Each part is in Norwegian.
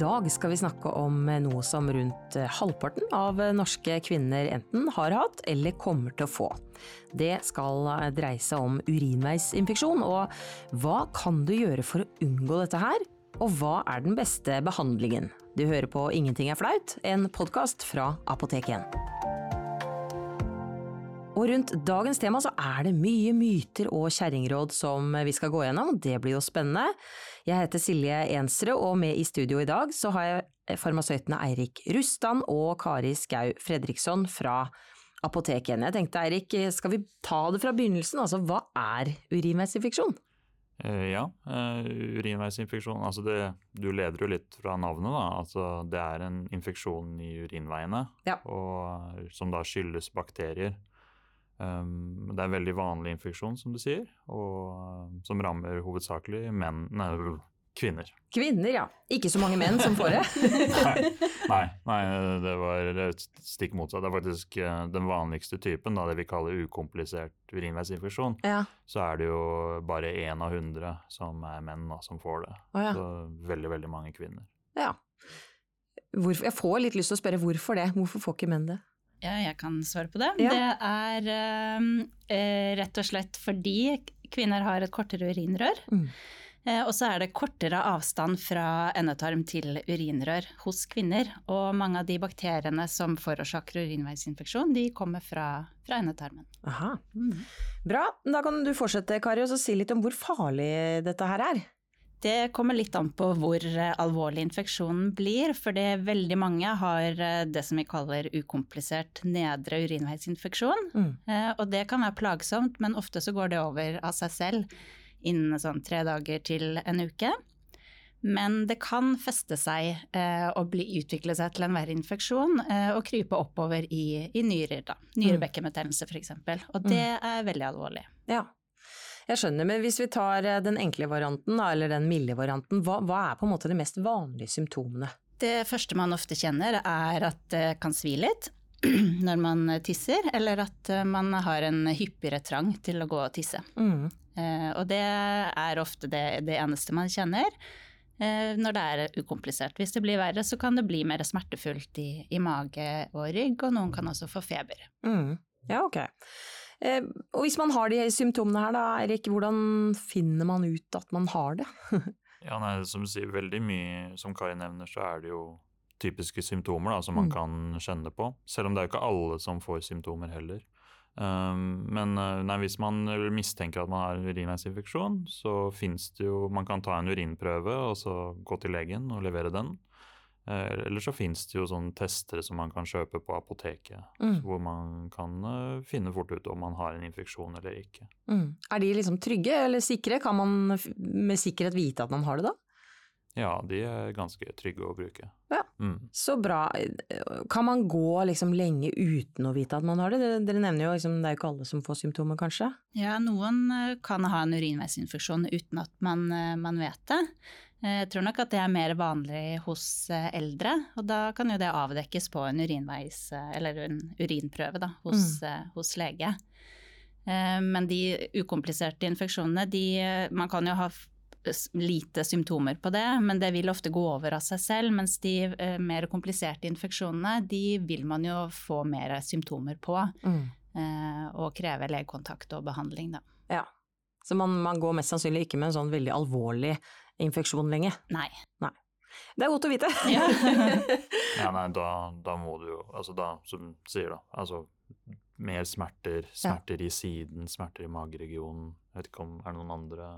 dag skal vi snakke om noe som rundt halvparten av norske kvinner enten har hatt eller kommer til å få. Det skal dreie seg om urinveisinfeksjon, og hva kan du gjøre for å unngå dette her? Og hva er den beste behandlingen? Du hører på Ingenting er flaut, en podkast fra Apotek 1. Og rundt dagens tema så er det mye myter og kjerringråd som vi skal gå gjennom, det blir jo spennende. Jeg heter Silje Ensrud, og med i studio i dag så har jeg farmasøytene Eirik Rustan og Kari Skau Fredriksson fra Apoteket. Jeg tenkte Eirik, skal vi ta det fra begynnelsen, altså hva er urinveisinfeksjon? Eh, ja, uh, urinveisinfeksjon altså det, Du leder jo litt fra navnet. da, altså Det er en infeksjon i urinveiene ja. og, som da skyldes bakterier. Um, det er en veldig vanlig infeksjon, som du sier, og som rammer hovedsakelig menn, nei, kvinner. Kvinner, ja. Ikke så mange menn som får det. nei, nei, det var stikk motsatt. Det er faktisk eh, den vanligste typen, da, det vi kaller ukomplisert urinveisinfeksjon. Ja. Så er det jo bare én av hundre som er menn da, som får det. Oh, ja. Så veldig, veldig mange kvinner. Ja. Hvorfor, jeg får litt lyst til å spørre hvorfor det? Hvorfor får ikke menn det? Ja, jeg kan svare på det. Ja. Det er eh, rett og slett fordi kvinner har et kortere urinrør. Mm. Eh, og så er det kortere avstand fra endetarm til urinrør hos kvinner. Og mange av de bakteriene som forårsaker urinveisinfeksjon, de kommer fra, fra endetarmen. Aha. Mm. Bra. Da kan du fortsette, Kari, og si litt om hvor farlig dette her er. Det kommer litt an på hvor eh, alvorlig infeksjonen blir, for veldig mange har eh, det som vi kaller ukomplisert nedre urinveisinfeksjon. Mm. Eh, og det kan være plagsomt, men ofte så går det over av seg selv innen sånn tre dager til en uke. Men det kan feste seg og bli, utvikle seg til en verre infeksjon og krype oppover i, i nyrer. da. Nyrebekkenbetennelse f.eks. Og det Mm. er veldig alvorlig. Ja. Jeg skjønner, men hvis vi tar eh, den enkle varianten, eller den milde varianten, hva, hva, er på en måte de mest vanlige symptomene? Det første man ofte kjenner er at det kan svi litt når man tisser, eller at man har en hyppigere trang til å gå og tisse. Mm. Og det er ofte det, det eneste man kjenner når det er ukomplisert. Hvis det blir verre, så kan det bli mer smertefullt i, i mage og rygg, og noen kan også få feber. Mm. Ja, ok. Eh, og hvis man har de symptomene her da, Erik, hvordan finner man ut at man har det? ja, nei, som du sier, veldig mye, som Kari nevner, så er det jo typiske symptomer da, som man mm. kan kjenne på. Selv om det er jo ikke alle som får symptomer heller. Um, men nei, hvis man mistenker at man har urinveisinfeksjon, så fins det jo Man kan ta en urinprøve og så gå til legen og levere den. Eh, eller så finnes det jo sånne testere som man kan kjøpe på apoteket, mm. hvor man kan uh, finne fort ut om man har en infeksjon eller ikke. Mm. Er de liksom trygge eller sikre? Kan man med sikkerhet vite at man har det da? Ja, de er ganske trygge å bruke. Ja, mm. Så bra. Kan man gå liksom lenge uten å vite at man har det? Dere, dere nevner jo liksom, det er jo ikke alle som får symptomer, kanskje? Ja, noen eh, kan ha en urinveisinfeksjon uten at man, man vet det. Jeg tror nok at det er mer vanlig hos eldre, og da kan jo det avdekkes på en urinveis, eller en urinprøve da, hos, mm. hos lege. Men de ukompliserte infeksjonene, de, man kan jo ha lite symptomer på det, men det vil ofte gå over av seg selv. Mens de mer kompliserte infeksjonene, de vil man jo få mer symptomer på. Mm. Og kreve legekontakt og behandling, da. Ja. Så man, man, går mest sannsynlig ikke med en sånn veldig alvorlig infeksjon lenge? Nei. nei. Det er godt å vite. Ja, ja nei, da, da, må du jo, altså da, som du sier da, altså mer smerter, smerter ja. i siden, smerter i mageregionen, jeg vet ikke om er det noen andre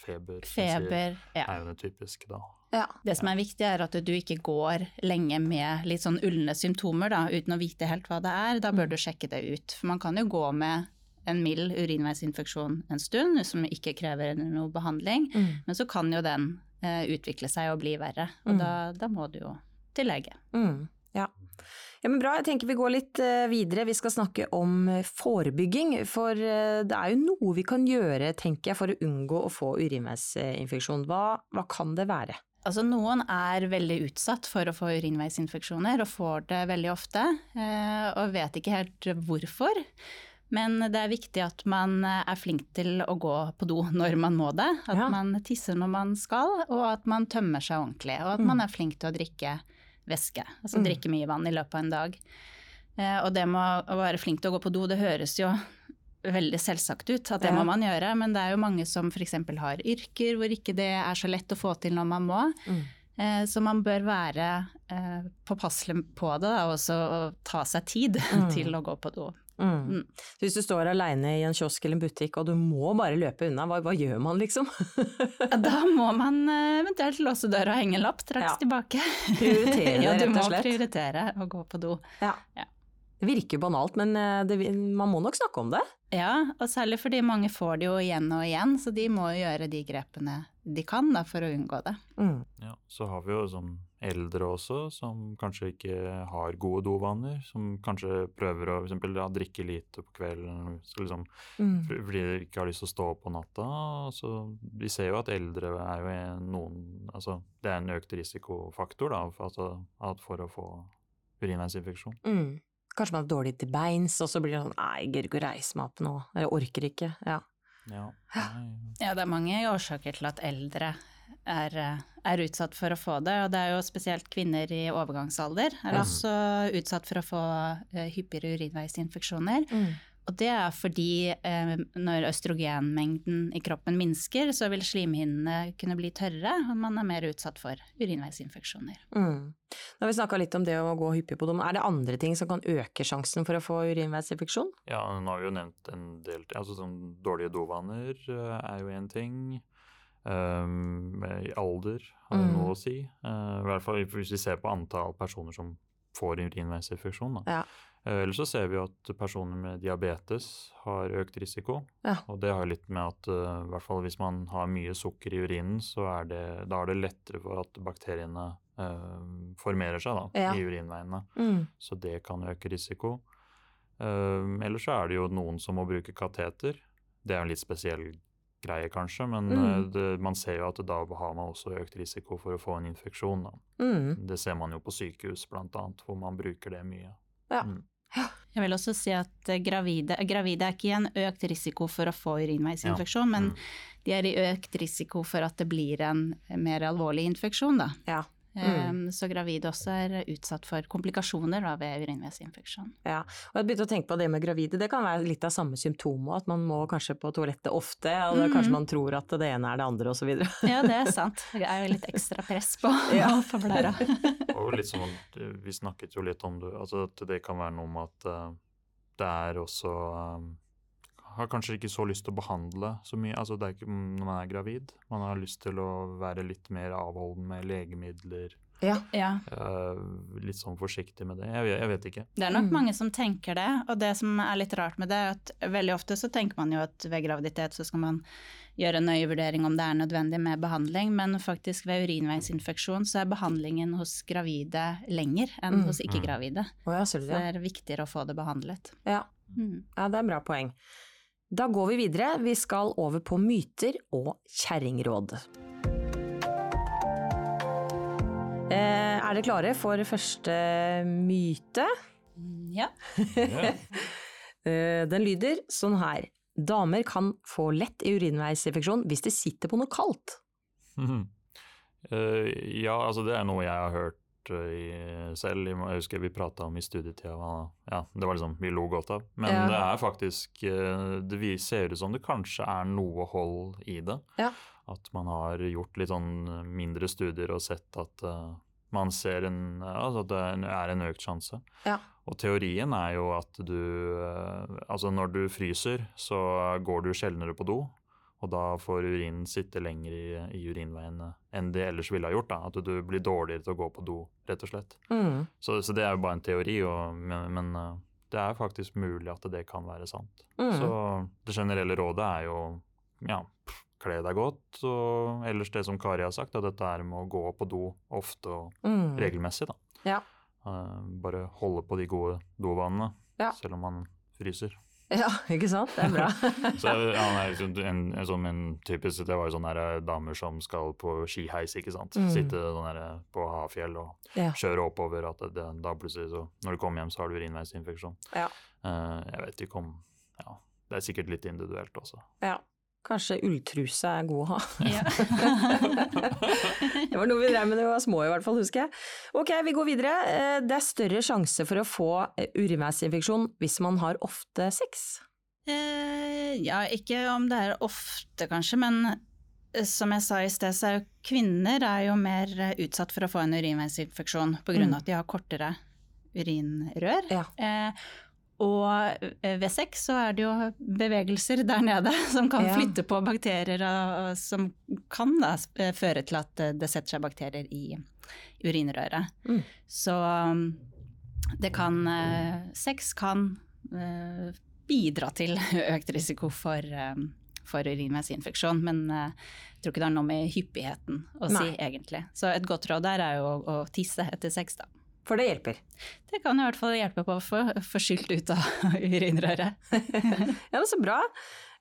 feber, feber ja. er jo det typiske da. Ja. Det som er viktig er at du ikke går lenge med litt sånn ulne symptomer da, uten å vite helt hva det er. Da bør du sjekke det ut. For man kan jo gå med en mild urinveisinfeksjon en stund, som ikke krever noe behandling. Mm. Men så kan jo den eh, utvikle seg og bli verre, og Mm. da, da, må du jo til lege. Mm. Ja. ja, men bra. Jeg tenker vi går litt uh, videre. Vi skal snakke om uh, forebygging. For uh, det er jo noe vi kan gjøre, tenker jeg, for å unngå å få urinveisinfeksjon. Hva, hva kan det være? Altså Noen er veldig utsatt for å få urinveisinfeksjoner og får det veldig ofte, og vet ikke helt hvorfor. Men det er viktig at man er flink til å gå på do når man må det. At Ja. man tisser når man skal, og at man tømmer seg ordentlig. Og at Mm. man er flink til å drikke væske, altså Mm. drikke mye vann i løpet av en dag. Eh, og det med å være flink til å gå på do, det høres jo veldig selvsagt ut at det Ja. må man gjøre, men det er jo mange som f.eks. har yrker hvor ikke det er så lett å få til når man må. Mm. Eh, Så man bør være eh, påpasselig på det, og også ta seg tid Mm. til å gå på do. Mm. Mm. Hvis du står aleine i en kiosk eller en butikk og du må bare løpe unna, hva, hva gjør man liksom? Ja, Da må man eh, eventuelt låse døra og henge en lapp straks Ja. tilbake. Prioritere, ja, du rett og må prioritere å gå på do. Ja. Ja. Det virker jo banalt, men eh, det, man må nok snakke om det. Ja, og særlig fordi mange får det jo igjen og igjen, så de må jo gjøre de grepene de kan da, for å unngå det. Mm. Ja, så har vi jo sånn eldre også, som kanskje ikke har gode dovaner. Som kanskje prøver å for eksempel, ja, drikke lite på kvelden så liksom, Mm. fordi de ikke har lyst til å stå opp på natta. Så vi ser jo at eldre er jo en- noen Altså det er en økt risikofaktor da, for, altså, at for å få urinveisinfeksjon. Mm. Kanskje man er dårlig til beins, og så blir det sånn nei, jeg gidder ikke å reise meg opp nå, eller orker ikke. Ja. Ja. Ja, det er mange årsaker til at eldre er, eh, er utsatt for å få det, og det er jo spesielt kvinner i overgangsalder er mm. også utsatt for å få eh, hyppigere urinveisinfeksjoner. Mm. Og det er fordi eh, når østrogenmengden i kroppen minsker, så vil slimhinnene kunne bli tørre, og man er mer utsatt for urinveisinfeksjoner. Mm. Nå har vi snakka litt om det å gå hyppig på do, er det andre ting som kan øke sjansen for å få urinveisinfeksjon? Ja, nå har vi jo nevnt en del ting. Altså sånn dårlige dovaner eh, er jo én ting. Um, I alder har det Mm. noe å si. Uh, I hvert fall hvis vi ser på antall personer som får urinveisinfeksjon. Ja. Uh, Eller så ser vi at personer med diabetes har økt risiko. Ja. Og det har litt med at uh, hvert fall hvis man har mye sukker i urinen, så er det, da er det lettere for at bakteriene eh, formerer seg da, Ja. i urinveiene. Mm. Så det kan øke risiko. Ellers så er det jo noen som må bruke kateter. Det er en litt spesiell greie, kanskje, men Mm. uh, det, man ser jo at da har man også økt risiko for å få en infeksjon. Da. Mm. Det ser man jo på sykehus, blant annet, hvor man bruker det mye. Ja. Mm. Jeg vil også si at eh, gravide, gravide er ikke i en økt risiko for å få urinveisinfeksjon, men Mm. de er i økt risiko for at det blir en mer alvorlig infeksjon, da. Ja. Um, Så gravide også er utsatt for komplikasjoner da, ved urinveisinfeksjon. Ja, og jeg begynte å tenke på det med gravide, det kan være litt av samme symptom òg, at man må kanskje på toalettet ofte, og Mhm. kanskje man tror at det ene er det andre osv. Ja, det er sant. Det er jo litt ekstra press på, Ja. på blæra. Og litt sånn, vi snakket jo litt om det, altså at det kan være noe med at uh, det er også um, har kanskje ikke så lyst til å behandle så mye. altså det er ikke Når man er gravid. Man har lyst til å være litt mer avholden med legemidler. Ja. Ja. Uh, litt sånn forsiktig med det. Jeg, vet- jeg vet ikke. Det er nok Mm. mange som tenker det, og det som er litt rart med det, er at veldig ofte så tenker man jo at ved graviditet så skal man gjøre en nøye vurdering om det er nødvendig med behandling, men faktisk ved urinveisinfeksjon så er behandlingen hos gravide lenger enn Mm. hos ikke-gravide. Å ja, Så det? det er viktigere å få det behandlet. Ja. Mm. ja, det er bra poeng. Da går vi videre, vi skal over på myter og kjerringråd. Eh, er dere klare for første myte? Ja. Ja. Eh, Den lyder sånn her. Damer kan få lett urinveisinfeksjon hvis de sitter på noe kaldt. Eh, ja, altså det er noe jeg har hørt i, selv. Jeg husker vi prata om i studietida. Ja, det var liksom, Vi lo godt av. Men Ja. det er faktisk eh, Det vi- ser ut som det kanskje er noe hold i det. Ja. At man har gjort litt sånn mindre studier og sett at uh, man ser en, altså at det er en- økt sjanse. Ja. Og teorien er jo at du uh, Altså når du fryser, så går du sjeldnere på do. Og da får urinen sitte lenger i, i urinveiene enn det ellers ville ha gjort. da, At du blir dårligere til å gå på do, rett og slett. Mm. Så, så det er jo bare en teori, og, men, men eh, det er faktisk mulig at det kan være sant. Mm. Så det generelle rådet er jo ja, kle deg godt. Og ellers det som Kari har sagt, at dette er med å gå på do ofte og Mm. regelmessig. da. Ja. Eh, bare holde på de gode dovanene, Ja. selv om man fryser. Ja, ikke sant? Det er bra. Så ja, nei, liksom en, en, sånn, en typisk, Det var jo sånne der damer som skal på skiheis, ikke sant. Mm. Sitte sånn der på Hafjell og Ja. kjøre oppover. At det, da plutselig så Når du kommer hjem, så har du urinveisinfeksjon. Ja. Uh, jeg vet ikke om ja, det er sikkert litt individuelt også. Ja. Kanskje ulltruse er god å ha. Ja. det var noe vi drev med da vi var små i hvert fall, husker jeg. Ok, vi går videre. Eh, Det er større sjanse for å få eh, urinveisinfeksjon hvis man har ofte sex. Eh, ja, ikke om det er ofte kanskje, men eh, som jeg sa i sted, så er jo kvinner er jo mer utsatt for å få en urinveisinfeksjon på grunn Mm. at de har kortere urinrør. Ja. Eh, og ved sex så er det jo bevegelser der nede som kan Ja. flytte på bakterier, og, som kan da eh, føre til at eh, det setter seg bakterier i urinrøret. Mm. Så um, det kan eh, Sex kan bidra til økt risiko for, for urinveisinfeksjon, men jeg tror ikke det har noe med hyppigheten å si, Nei. egentlig. Så et godt råd der er jo å, å tisse etter sex, da. For det hjelper. Det kan i hvert fall hjelpe på å få, få skylt ut av urinrøret. Ja, men Så bra.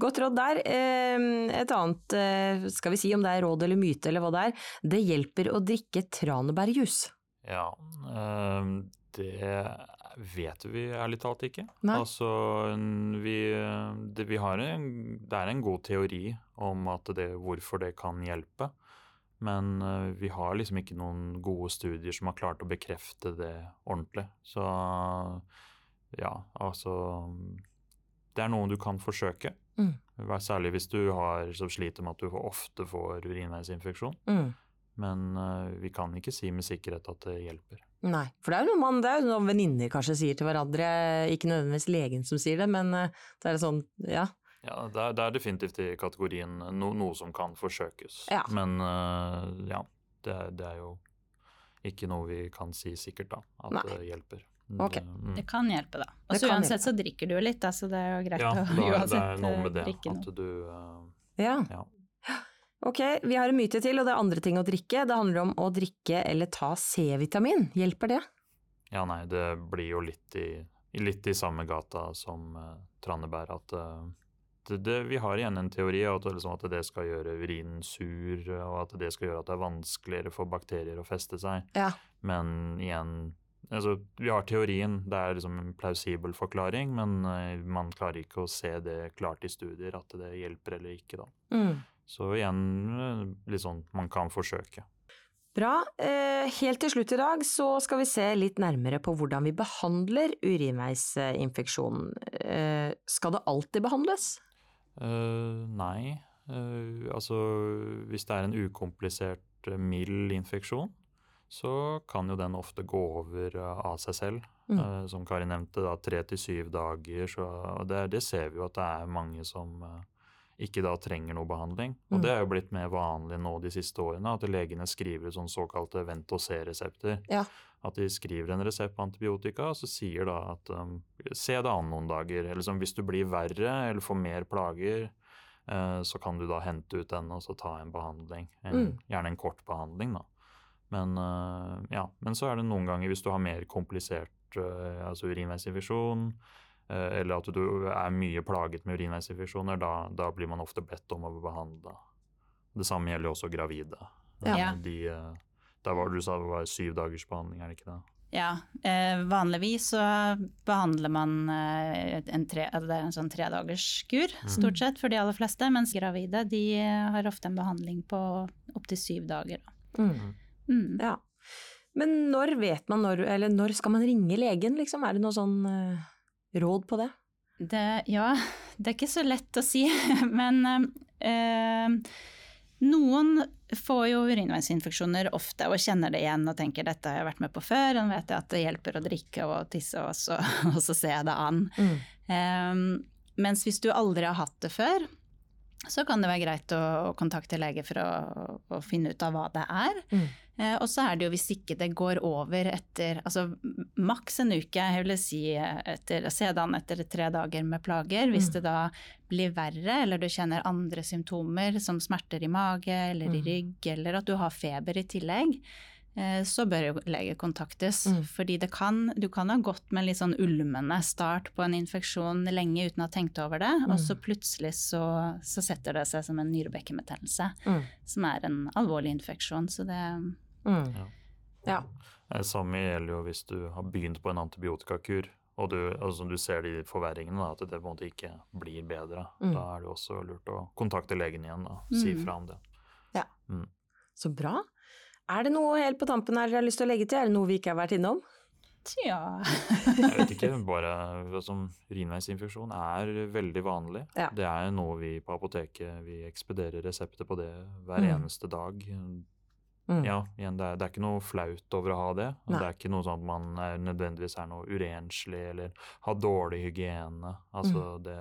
Godt råd der. Et annet, eh, skal vi si om det er råd eller myte eller hva det er, det hjelper å drikke tranebærjus. Ja, ehm, det vet vi ærlig talt ikke. Nei. Altså, vi, det, vi har en, det er en god teori om at det, hvorfor det kan hjelpe. Men eh, vi har liksom ikke noen gode studier som har klart å bekrefte det ordentlig. Så ja, altså Det er noe du kan forsøke. Mm. Særlig hvis du har, som sliter med at du ofte får urinveisinfeksjon. Mm. Men eh, vi kan ikke si med sikkerhet at det hjelper. Nei, for det er jo noe man, det er jo noe venninner kanskje sier til hverandre, ikke nødvendigvis legen som sier det, men eh, det er sånn, ja. Ja, det er, det er definitivt i kategorien no, noe som kan forsøkes. Ja. Men uh, ja, det, er- det er jo ikke noe vi kan si sikkert, da. At Nei. det hjelper. Ok. Det, mm. Det kan hjelpe, da. Og så uansett hjelpe. så drikker du jo litt, da, så det er jo greit ja, å det er, det er noe med eh, det drikke at noe. du uh, Ja. Ja. Ok, vi har en myte til, og det er andre ting å drikke. Det handler om å drikke eller ta C-vitamin. Hjelper det? Ja, nei, det blir jo litt i, i- litt i samme gata som uh, tranebær. At eh, det, vi har igjen en teori at, liksom, at det skal gjøre urinen sur, og at det skal gjøre at det er vanskeligere for bakterier å feste seg. Ja. Men igjen altså, Vi har teorien, det er liksom en plausibel forklaring, men uh, man klarer ikke å se det klart i studier at det hjelper eller ikke, da. Mm. Så igjen sånn man kan forsøke. Bra. Eh, helt til slutt i dag så skal vi se litt nærmere på hvordan vi behandler urinveisinfeksjon. Skal det alltid behandles? Eh, nei. Uh, altså hvis det er en ukomplisert eh, mild infeksjon, så kan jo den ofte gå over av seg selv. Mm. Uh, som Kari nevnte, da tre til syv dager. Så og det, det ser vi jo at det er mange som ikke da trenger noe behandling. Og Mm. det er jo blitt mer vanlig nå de siste årene, at legene skriver ut sånn såkalte vent og se-resepter. Ja. At de skriver en resept på antibiotika, og så sier da at um, se det an noen dager. Eller sånn, hvis du blir verre eller får mer plager, uh, så kan du da hente ut den og så ta en behandling. En, Mm. Gjerne en kort behandling, da. Men, uh, ja. Men så er det noen ganger hvis du har mer komplisert uh, altså urinveisinfeksjon, eller at du er mye plaget med urinveisinfeksjoner, da, da blir man ofte bedt om å bli behandla. Det samme gjelder jo også gravide. Ja. Ja. De, eh, der var du sa det var syv dagers behandling, er det ikke det? Ja, eh, vanligvis så behandler man eh, en tre, altså en sånn tredagerskur, stort sett, for de aller fleste, mens gravide de eh, har ofte en behandling på opptil syv dager. da. Mm. Mm. Ja. Men når vet man når, eller når skal man ringe legen, liksom? Er det noe sånn eh, råd på det? Det, ja, det er ikke så lett å si, men eh, noen får jo urinveisinfeksjoner ofte og kjenner det igjen og tenker dette har jeg vært med på før, og vet jeg at det hjelper å drikke og tisse og så, og så ser jeg det an. Eh, mens hvis du aldri har hatt det før, så kan det være greit å, å kontakte lege for å, å finne ut av hva det er. Mm. Eh, og så er det jo hvis ikke det går over etter altså maks en uke, jeg vil si etter sedan etter tre dager med plager. Hvis Mm. det da blir verre, eller du kjenner andre symptomer som smerter i mage eller i Mm. rygg, eller at du har feber i tillegg, eh, så bør jo lege kontaktes. Mm. Fordi det kan, du kan ha gått med en litt sånn ulmende start på en infeksjon lenge uten å ha tenkt over det, og så Mm. plutselig så, så setter det seg som en nyrebekkenbetennelse, Mm. som er en alvorlig infeksjon. Så det Mm. Ja. Ja. Det samme gjelder jo hvis du har begynt på en antibiotikakur, og du, altså, du ser de forverringene, da, at det på en måte ikke blir bedre, Mm. da er det også lurt å kontakte legen igjen og si Mm. fra om det. Ja. Så bra. Er det noe helt på tampen her dere har lyst til å legge til? Er det noe vi ikke har vært innom? Tja. Jeg vet ikke, bare som urinveisinfeksjon er veldig vanlig. Ja. Det er noe vi på apoteket vi ekspederer resepter på det hver Mm. eneste dag. Mm. Ja, igjen, det er, det er ikke noe flaut over å ha det. Nei. Det er ikke noe sånn at man er, nødvendigvis er noe urenslig eller har dårlig hygiene. Altså Mm. det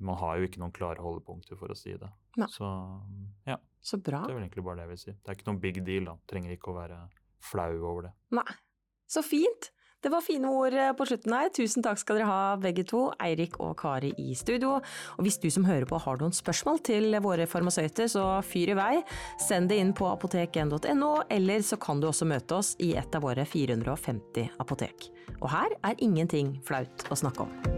Man har jo ikke noen klare holdepunkter for å si det. Nei. Så ja, Så bra. det er vel egentlig bare det jeg vil si. Det er ikke noen big deal, da. Trenger ikke å være flau over det. Nei. Så fint. Det var fine ord eh, på slutten her. Tusen takk skal dere ha begge to, Eirik og Kari i studio. Og hvis du som hører på har noen spørsmål til våre farmasøyter, så fyr i vei. Send det inn på apotek1.no, eller så kan du også møte oss i et av våre 450 apotek. Og her er ingenting flaut å snakke om.